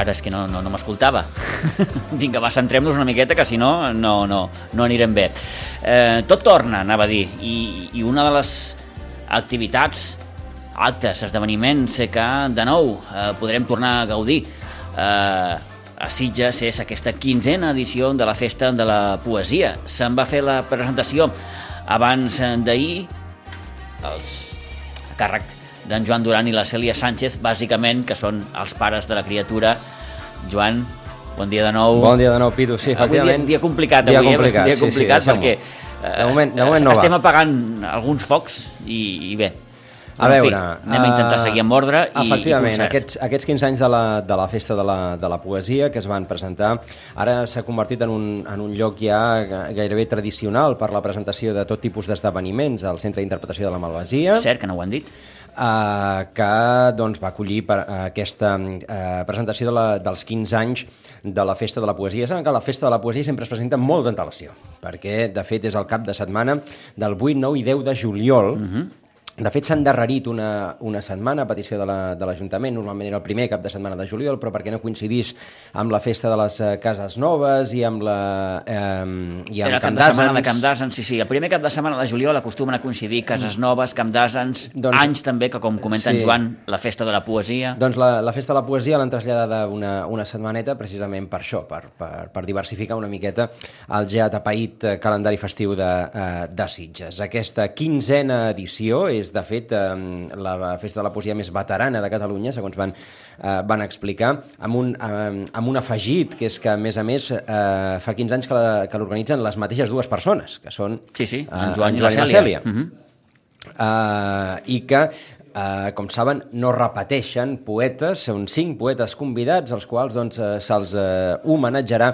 Ara, és que no, no, no m'escoltava. Vinga, va, centrem-nos una miqueta, que si no, no, no, no anirem bé. Eh, tot torna, anava a dir, i, i una de les activitats, actes, esdeveniments que de nou eh, podrem tornar a gaudir eh, a Sitges és aquesta quinzena edició de la Festa de la Poesia. Se'n va fer la presentació abans d'ahir, els a càrrec d'en Joan Duran i la Cèlia Sánchez, bàsicament, que són els pares de la criatura. Joan, bon dia de nou. Bon dia de nou, Pitu, sí, efectivament. Avui dia, dia complicat, dia avui, complicat, eh? dia complicat sí, sí, perquè eh, de moment, de moment no estem va. apagant alguns focs i, i bé, a en veure, fi, anem a intentar uh, seguir amb ordre i, efectivament, i aquests, aquests 15 anys de la, de la festa de la, de la poesia que es van presentar, ara s'ha convertit en un, en un lloc ja gairebé tradicional per la presentació de tot tipus d'esdeveniments al Centre d'Interpretació de la Malvasia. Cert que no ho han dit eh, que doncs, va acollir per, uh, aquesta uh, presentació de la, dels 15 anys de la Festa de la Poesia. Saben que la Festa de la Poesia sempre es presenta amb molt d'antelació, perquè, de fet, és el cap de setmana del 8, 9 i 10 de juliol, uh mhm. -huh de fet, s'ha endarrerit una, una setmana a petició de l'Ajuntament, la, normalment era el primer cap de setmana de juliol, però perquè no coincidís amb la festa de les uh, cases noves i amb la... Eh, i amb era el cap de setmana de Camp d'Àsens, sí, sí. El primer cap de setmana de juliol acostumen a coincidir cases noves, Camp d'Àsens, doncs, anys també, que com comenta sí. en Joan, la festa de la poesia. Doncs la, la festa de la poesia l'han traslladada una, una setmaneta precisament per això, per, per, per diversificar una miqueta el ja tapaït eh, calendari festiu de, uh, de Sitges. Aquesta quinzena edició és de fet, eh, la festa de la poesia més veterana de Catalunya, segons van, eh, van explicar, amb un, eh, amb un afegit, que és que, a més a més, eh, fa 15 anys que l'organitzen les mateixes dues persones, que són sí, sí, en Joan, eh, en Joan i la Cèlia. I, la Cèlia. Uh -huh. uh, I que Uh, com saben, no repeteixen poetes, són cinc poetes convidats, els quals doncs, uh, se'ls uh, homenatjarà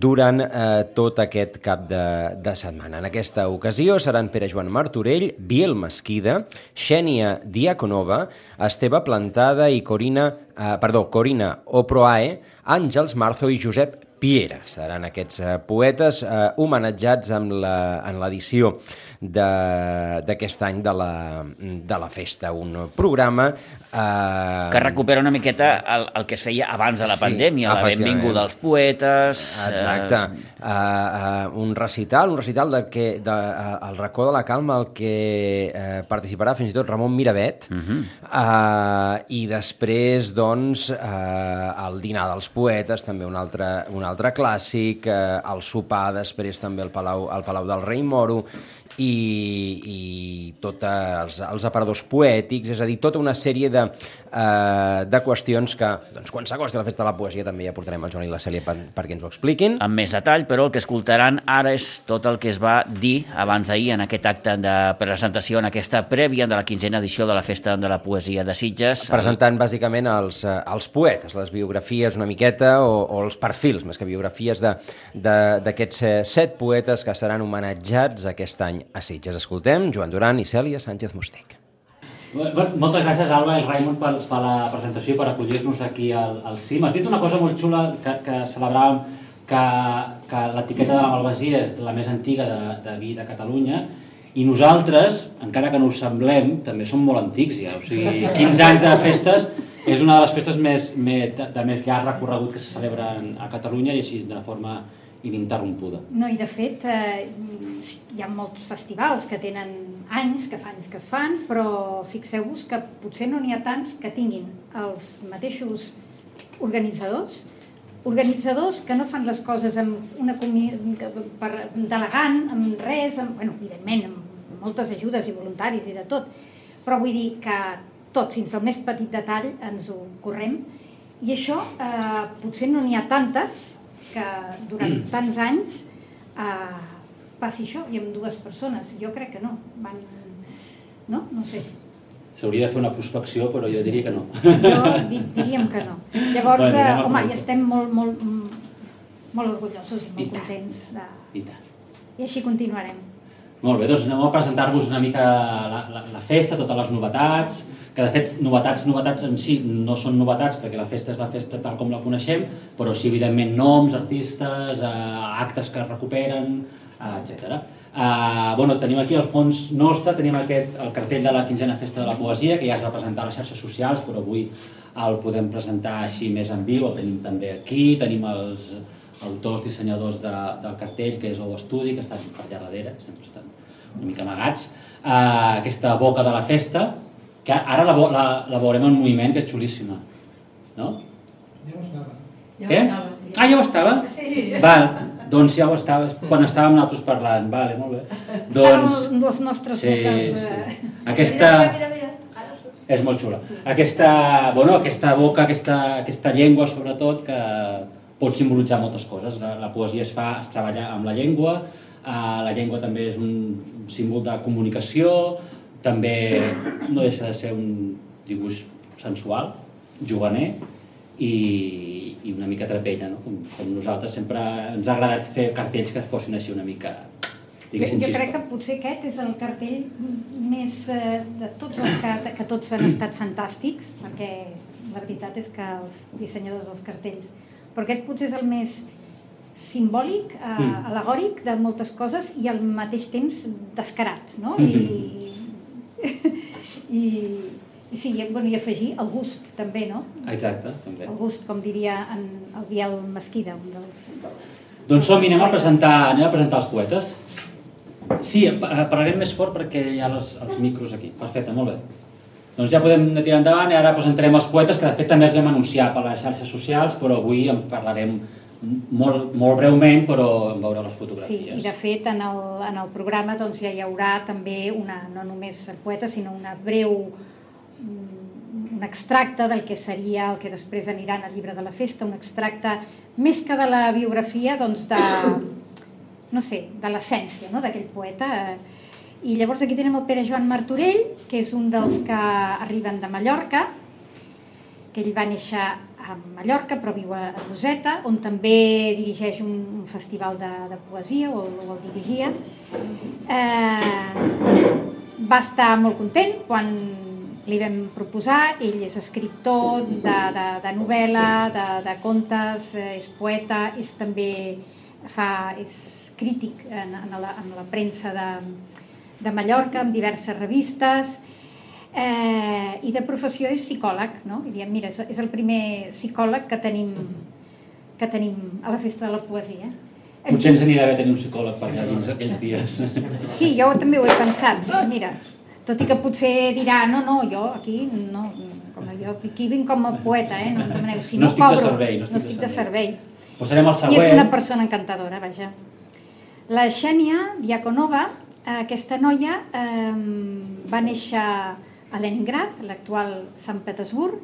durant eh, tot aquest cap de, de setmana. En aquesta ocasió seran Pere Joan Martorell, Biel Mesquida, Xènia Diaconova, Esteve Plantada i Corina, eh, perdó, Corina Oproae, Àngels Marzo i Josep Piera. Seran aquests eh, poetes eh, homenatjats amb la, en l'edició d'aquest any de la, de la festa. Un programa Uh... Que recupera una miqueta el, el que es feia abans de la sí, pandèmia, la benvinguda dels poetes... Exacte. Uh... Uh, uh, un recital, un recital de que, de, uh, el racó de la calma al que uh, participarà fins i tot Ramon Miravet, uh -huh. uh, i després, doncs, uh, el dinar dels poetes, també un altre, un altre clàssic, uh, el sopar després també al Palau, al Palau del Rei Moro, i, i tots els, els aparadors poètics, és a dir, tota una sèrie de, uh, de qüestions que, doncs, quan s'acosta la festa de la poesia també ja portarem el Joan i la Cèlia per, perquè ens ho expliquin. Amb més detall, però el que escoltaran ara és tot el que es va dir abans d'ahir en aquest acte de presentació, en aquesta prèvia de la quinzena edició de la Festa de la Poesia de Sitges. Presentant bàsicament els, eh, els poetes, les biografies una miqueta, o, o els perfils, més que biografies d'aquests eh, set poetes que seran homenatjats aquest any a Sitges. Escoltem Joan Duran i Cèlia Sánchez Mustec. Moltes gràcies, Alba i Raimon, per, per la presentació per acollir-nos aquí al, al CIM. Has dit una cosa molt xula que, que celebràvem, que, que l'etiqueta de la Malvasia és la més antiga de, de vi de Catalunya, i nosaltres, encara que no us semblem, també som molt antics ja. O sigui, 15 anys de festes és una de les festes més, més de, de més llarg recorregut que se celebren a Catalunya i així de forma ininterrompuda. No, i de fet eh, hi ha molts festivals que tenen anys, que fa anys que es fan, però fixeu-vos que potser no n'hi ha tants que tinguin els mateixos organitzadors, organitzadors que no fan les coses amb una per, delegant, amb res, amb, bueno, evidentment, amb moltes ajudes i voluntaris i de tot, però vull dir que tot, fins al més petit detall, ens ho correm. I això eh, potser no n'hi ha tantes que durant tants anys eh, passi això i amb dues persones. Jo crec que no. Van... No? No sé. S'hauria de fer una prospecció, però jo diria que no. Jo di diríem que no. Llavors, Bueno, eh, home, i estem molt, molt, molt orgullosos i I molt tant. contents. De... I tant. I així continuarem. Molt bé, doncs anem a presentar-vos una mica la, la, la festa, totes les novetats, que de fet novetats, novetats en si no són novetats perquè la festa és la festa tal com la coneixem, però sí evidentment noms, artistes, eh, actes que es recuperen, eh, etc. Eh, bueno, tenim aquí al fons nostre, tenim aquest, el cartell de la quinzena festa de la poesia, que ja es va presentar a les xarxes socials, però avui el podem presentar així més en viu, el tenim també aquí, tenim els autors, dissenyadors de, del cartell, que és el estudi, que estan per allà darrere, sempre estan una mica amagats, uh, aquesta boca de la festa, que ara la, la, la veurem en moviment, que és xulíssima. No? Ja ho estava. Què? Ah, ja ho estava? Sí. Val, doncs ja ho estava, quan estàvem nosaltres parlant, vale, molt bé. Doncs... Doncs, les nostres sí, boques... sí. Eh... Aquesta... Mira, mira, mira. És molt xula. Aquesta, bueno, aquesta boca, aquesta, aquesta llengua, sobretot, que pot simbolitzar moltes coses. La, la poesia es fa, es treballa amb la llengua, eh, la llengua també és un símbol de comunicació, també no deixa de ser un dibuix sensual, juganer i, i una mica trapella, no? Com, com nosaltres sempre ens ha agradat fer cartells que fossin així una mica, Jo, jo crec que potser aquest és el cartell més eh, de tots els que, que tots han estat fantàstics, perquè la veritat és que els dissenyadors dels cartells, però aquest potser és el més simbòlic, eh, Mm. alegòric de moltes coses i al mateix temps descarat, no? Mhm. I, i, i sí, i, bueno, i afegir el gust també, no? Exacte, també. El gust, com diria en el Biel Mesquida, un dels... Doncs som anem a presentar, anem a presentar els poetes. Sí, parlarem més fort perquè hi ha els, els micros aquí. Perfecte, molt bé. Doncs ja podem tirar endavant i ara presentarem els poetes, que de fet també els vam anunciar per les xarxes socials, però avui en parlarem molt, molt breument, però en veure les Sí, fotografies. i de fet en el, en el programa doncs, ja hi haurà també una, no només el poeta, sinó una breu mm, un extracte del que seria el que després aniran al llibre de la festa, un extracte més que de la biografia, doncs de, no sé, de l'essència no? d'aquell poeta. I llavors aquí tenim el Pere Joan Martorell, que és un dels que arriben de Mallorca, que ell va néixer a Mallorca però viu a Roseta, on també dirigeix un, un festival de, de poesia, o, o el dirigia. Eh, va estar molt content quan li vam proposar, ell és escriptor de, de, de novel·la, de, de contes, eh, és poeta, és també fa, és crític en, en, la, en la premsa de, de Mallorca, amb diverses revistes, eh, i de professió és psicòleg, no? I diem, mira, és, el primer psicòleg que tenim, que tenim a la Festa de la Poesia. Potser ens anirà bé tenir un psicòleg per allà dins aquells dies. Sí, jo també ho he pensat, mira, tot i que potser dirà, no, no, jo aquí no, com a, jo aquí vinc com a poeta, eh? no em demaneu, si No no, estic de cobro, servei, no estic no estic de servei. Posarem el I és una persona encantadora, vaja. La Xènia Diakonova, eh, aquesta noia, eh, va néixer a Leningrad, l'actual Sant Petersburg,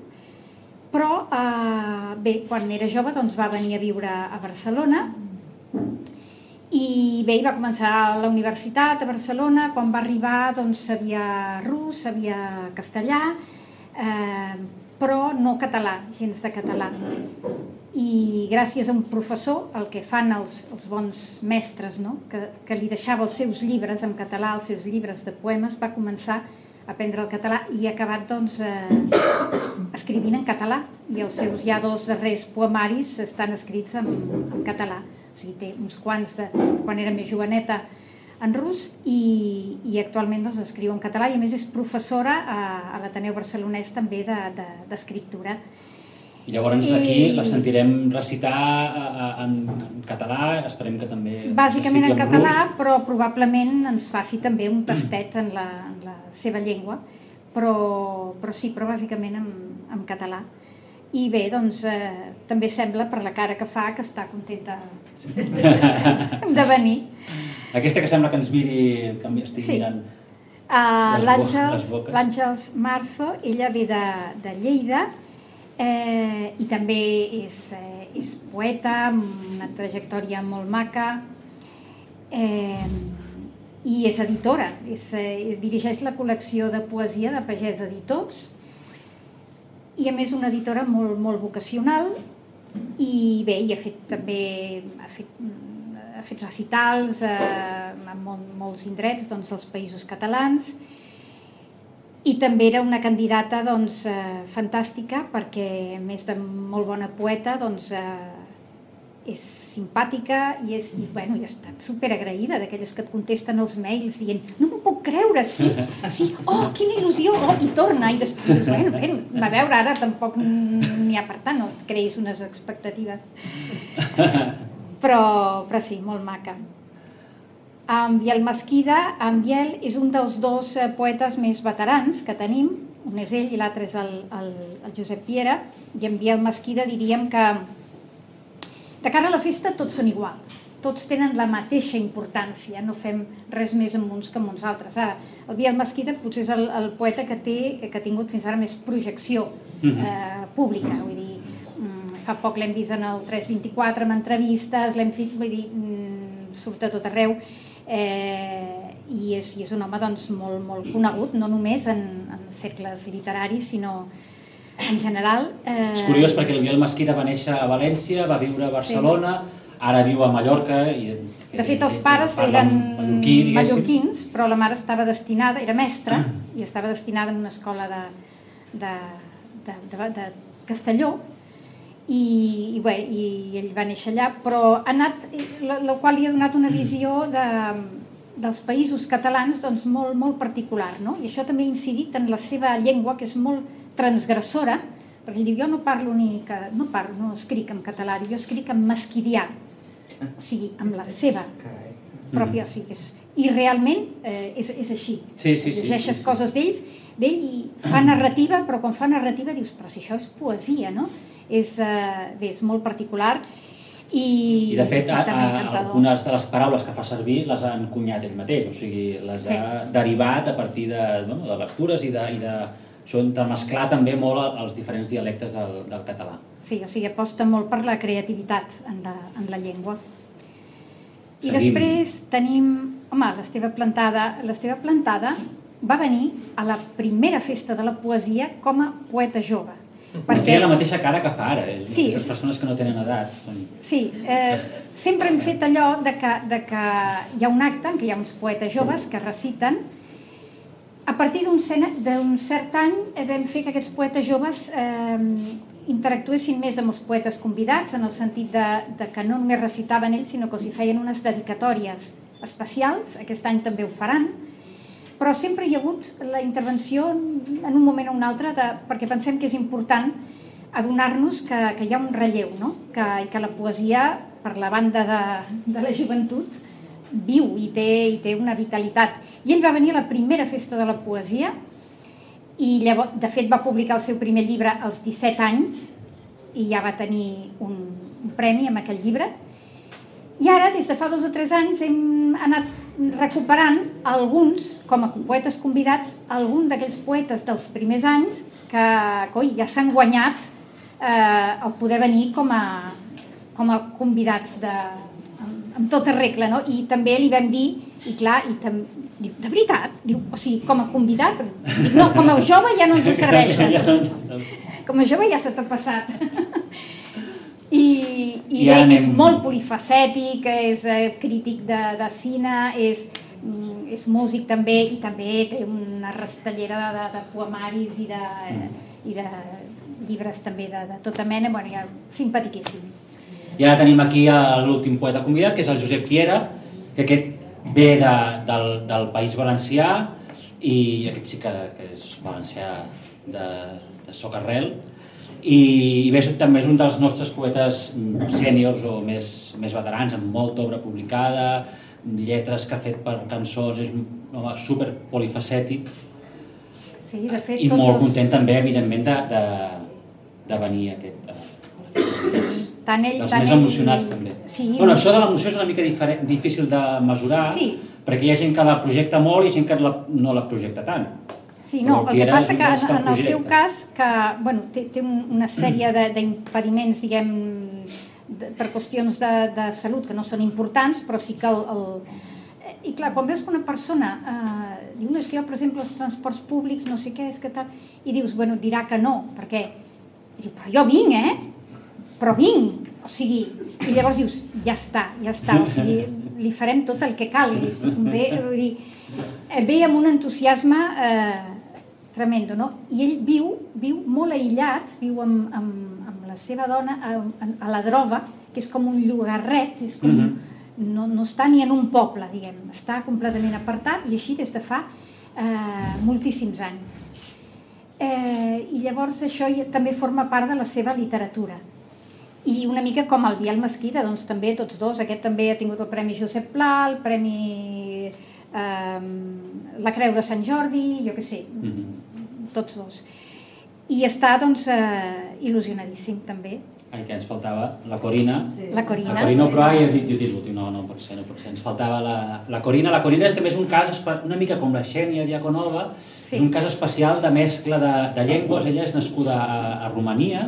però eh, bé, quan era jove doncs, va venir a viure a Barcelona i bé, va començar la universitat a Barcelona, quan va arribar doncs sabia rus, sabia castellà, eh, però no català, gens de català. I gràcies a un professor, el que fan els, els bons mestres, no? que, que li deixava els seus llibres en català, els seus llibres de poemes, va començar a aprendre el català i ha acabat doncs, eh, escrivint en català. I els seus ja dos darrers poemaris estan escrits en, en català. O sigui, té uns quants de quan era més joveneta en rus i, i actualment doncs, escriu en català i a més és professora a, a l'Ateneu Barcelonès també d'escriptura. De, de, I llavors aquí I- la sentirem recitar a- a- en, en català, esperem que també... Bàsicament en català, rus. però probablement ens faci també un tastet en la, en la seva llengua, però, però sí, però bàsicament en, en català. I bé, doncs eh, també sembla per la cara que fa que està contenta de venir. Aquesta que sembla que ens miri, que estigui Sí. mirant. Uh, l'Àngels Marzo, ella ve de, de Lleida eh, i també és, eh, és poeta, amb una trajectòria molt maca eh, i és editora, és, eh, dirigeix la col·lecció de poesia de Pagès Editors i a més una editora molt, molt vocacional i bé, i ha fet també ha fet, ha fet recitals eh, en mol, molts indrets doncs, dels països catalans i també era una candidata doncs, eh, fantàstica perquè a més de molt bona poeta doncs, eh, és simpàtica i, és, i, bueno, i estat superagraïda d'aquelles que et contesten els mails dient no m'ho puc creure, sí, sí, oh, quina il·lusió, oh, i torna, i després, bueno, bueno, a veure, ara tampoc n'hi ha per tant, no et creïs unes expectatives. Però, però sí, molt maca. Biel Mesquida, en Biel és un dels dos eh, poetes més veterans que tenim, un és ell i l'altre és el, el, el Josep Piera, i en Biel Mesquida diríem que de cara a la festa tots són iguals, tots tenen la mateixa importància, no fem res més amb uns que amb uns altres. Ara, el Biel Mesquida potser és el, el poeta que, té, que ha tingut fins ara més projecció eh, pública, vull dir, mm, fa poc l'hem vist en el 324 amb entrevistes, l'hem fet, vull dir, mm, surt a tot arreu, eh, i, és, i és un home doncs, molt, molt conegut, no només en, en cercles literaris, sinó en general. Eh, És curiós perquè el Biel Mesquida va néixer a València, va viure a Barcelona, ara viu a Mallorca. I, De fet, els pares parla eren mallorquí, mallorquins, però la mare estava destinada, era mestra, i estava destinada en una escola de, de, de, de, de Castelló, i, i, bé, i ell va néixer allà, però ha anat, la, la qual li ha donat una visió de, dels països catalans doncs, molt, molt particular, no? i això també ha incidit en la seva llengua, que és molt transgressora, perquè ell diu, jo no parlo ni, que, no parlo, no escric en català, jo escric en masquidià, o sigui, amb la seva pròpia, o sigui, és, i realment eh, és, és així. Sí, sí, sí, Llegeixes sí, sí. coses d'ells, d'ell i fa narrativa, però quan fa narrativa dius, però si això és poesia, no? És, eh, bé, és molt particular i, I de fet, a, a, algunes de les paraules que fa servir les ha encunyat ell mateix, o sigui, les ha derivat a partir de, bueno, de lectures i de, i de això entremesclar també molt els diferents dialectes del, del català. Sí, o sigui, aposta molt per la creativitat en la, en la llengua. I Seguim. després tenim, home, l'Esteve Plantada. L'Esteve Plantada va venir a la primera festa de la poesia com a poeta jove. Perquè té la mateixa cara que fa ara, és Sí, sí. persones que no tenen edat. Són... Sí, eh, sempre hem fet allò de que, de que hi ha un acte en què hi ha uns poetes joves que reciten. A partir d'un cert any eh, vam fer que aquests poetes joves eh, interactuessin més amb els poetes convidats, en el sentit de, de que no només recitaven ells, sinó que els hi feien unes dedicatòries especials. Aquest any també ho faran. Però sempre hi ha hagut la intervenció en un moment o un altre, de, perquè pensem que és important adonar-nos que, que hi ha un relleu, no? que, que la poesia, per la banda de, de la joventut, viu i té, i té una vitalitat. I ell va venir a la primera festa de la poesia i llavors, de fet va publicar el seu primer llibre als 17 anys i ja va tenir un, un premi amb aquell llibre. I ara, des de fa dos o tres anys, hem anat recuperant alguns, com a poetes convidats, algun d'aquells poetes dels primers anys que coi, ja s'han guanyat eh, el poder venir com a, com a convidats de, amb, amb tota regla, no? I també li vam dir, i clar, i tam, diu, de veritat? Diu, o sigui, com a convidat? Dic, no, com a jove ja no ens serveixes. Com a jove ja se t'ha passat. I, i ara és anem- molt polifacètic, és eh, crític de, de cine, és, mm, és músic també i també té una rastellera de, de, de poemaris i de, i de llibres també de, de tota mena, bueno, ja, simpaticíssim. I ara tenim aquí l'últim poeta convidat, que és el Josep Piera, que aquest ve de, del, del País Valencià i aquest sí que, que és valencià de, de socarrel i, bé, també és un dels nostres poetes sèniors o més, més veterans, amb molta obra publicada, lletres que ha fet per cançons, és un home super polifacètic Sí, de fet, i tots molt els- content també, evidentment, de, de, de venir a aquest, a, Tant ell, dels tant més ell- emocionats també. Sí, Bueno, això de l'emoció és una mica diferent, difícil de mesurar, Sí. perquè hi ha gent que la projecta molt i gent que la, no la projecta tant. Sí, no, el que passa que en, el seu cas, que, bueno, té, té un- una sèrie de- d'impediments, diguem, de, per qüestions de, de salut que no són importants, però sí que el... el i clar, quan veus que una persona eh, diu, no, és que jo, per exemple, els transports públics, no sé què, és que tal, i dius, bueno, dirà que no, perquè, i diu, però jo vinc, eh? Però vinc, o sigui, i llavors dius, ja està, ja està, o sigui, li farem tot el que calgui, ve, vull dir, ve amb un entusiasme eh, tremendo, no? I ell viu, viu molt aïllat, viu amb, amb, amb la seva dona a, a, la Drova, que és com un llogarret, és com, Mhm. no, no està ni en un poble, diguem, està completament apartat i així des de fa eh, moltíssims anys. Eh, I llavors això ja, també forma part de la seva literatura. I una mica com el Biel Mesquida, doncs també tots dos, aquest també ha tingut el Premi Josep Pla, el Premi eh, la Creu de Sant Jordi, jo què sé, Mhm. Tots dos. I està doncs eh, il·lusionadíssim també, Ai, que ens faltava la Corina. la Corina. La Corina, però ai, he dit, jo he dit l'últim, no, no pot ser, no pot ser. Ens faltava la, la Corina. La Corina és també és un cas, una mica com la Xènia Diaconova, Sí. és un cas especial de mescla de, de llengües. Ella és nascuda a, a Romania,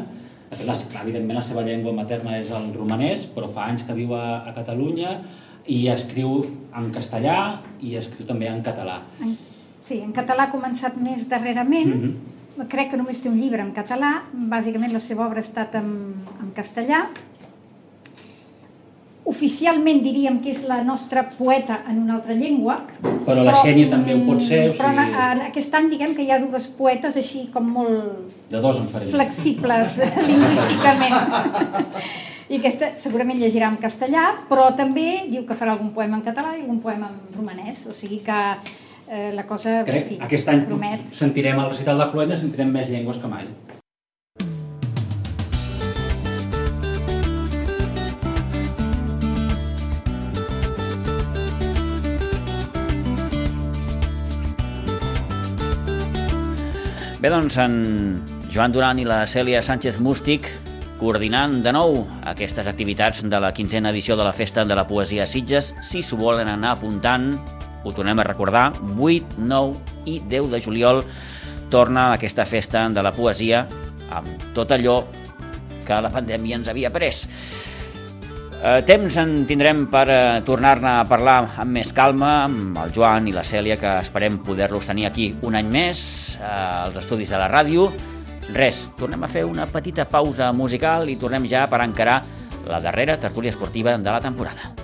de fet, la, clar, evidentment la seva llengua materna és el romanès, però fa anys que viu a, a Catalunya i escriu en castellà i escriu també en català. En, sí, en català ha començat més darrerament, Mhm. crec que només té un llibre en català, bàsicament la seva obra ha estat en, en castellà. Oficialment diríem que és la nostra poeta en una altra llengua. Però la Xènia també ho pot ser, o mm, Però sigui- en, en aquest any diguem que hi ha dues poetes així com molt De dos en faré. flexibles lingüísticament. I aquesta segurament llegirà en castellà, però també diu que farà algun poema en català i algun poema en romanès, o sigui que eh, la cosa, Crec en fi, aquest any promet. sentirem el recital de Cluenda, sentirem més llengües que mai. Bé, doncs, en Joan Duran i la Cèlia Sánchez Mústic coordinant de nou aquestes activitats de la quinzena edició de la Festa de la Poesia a Sitges. Si s'ho volen anar apuntant, ho tornem a recordar, 8, 9 i 10 de juliol torna aquesta festa de la poesia amb tot allò que la pandèmia ens havia pres. Eh, temps en tindrem per eh, tornar-ne a parlar amb més calma amb el Joan i la Cèlia, que esperem poder-los tenir aquí un any més eh, als estudis de la ràdio. Res, tornem a fer una petita pausa musical i tornem ja per encarar la darrera tertúlia esportiva de la temporada.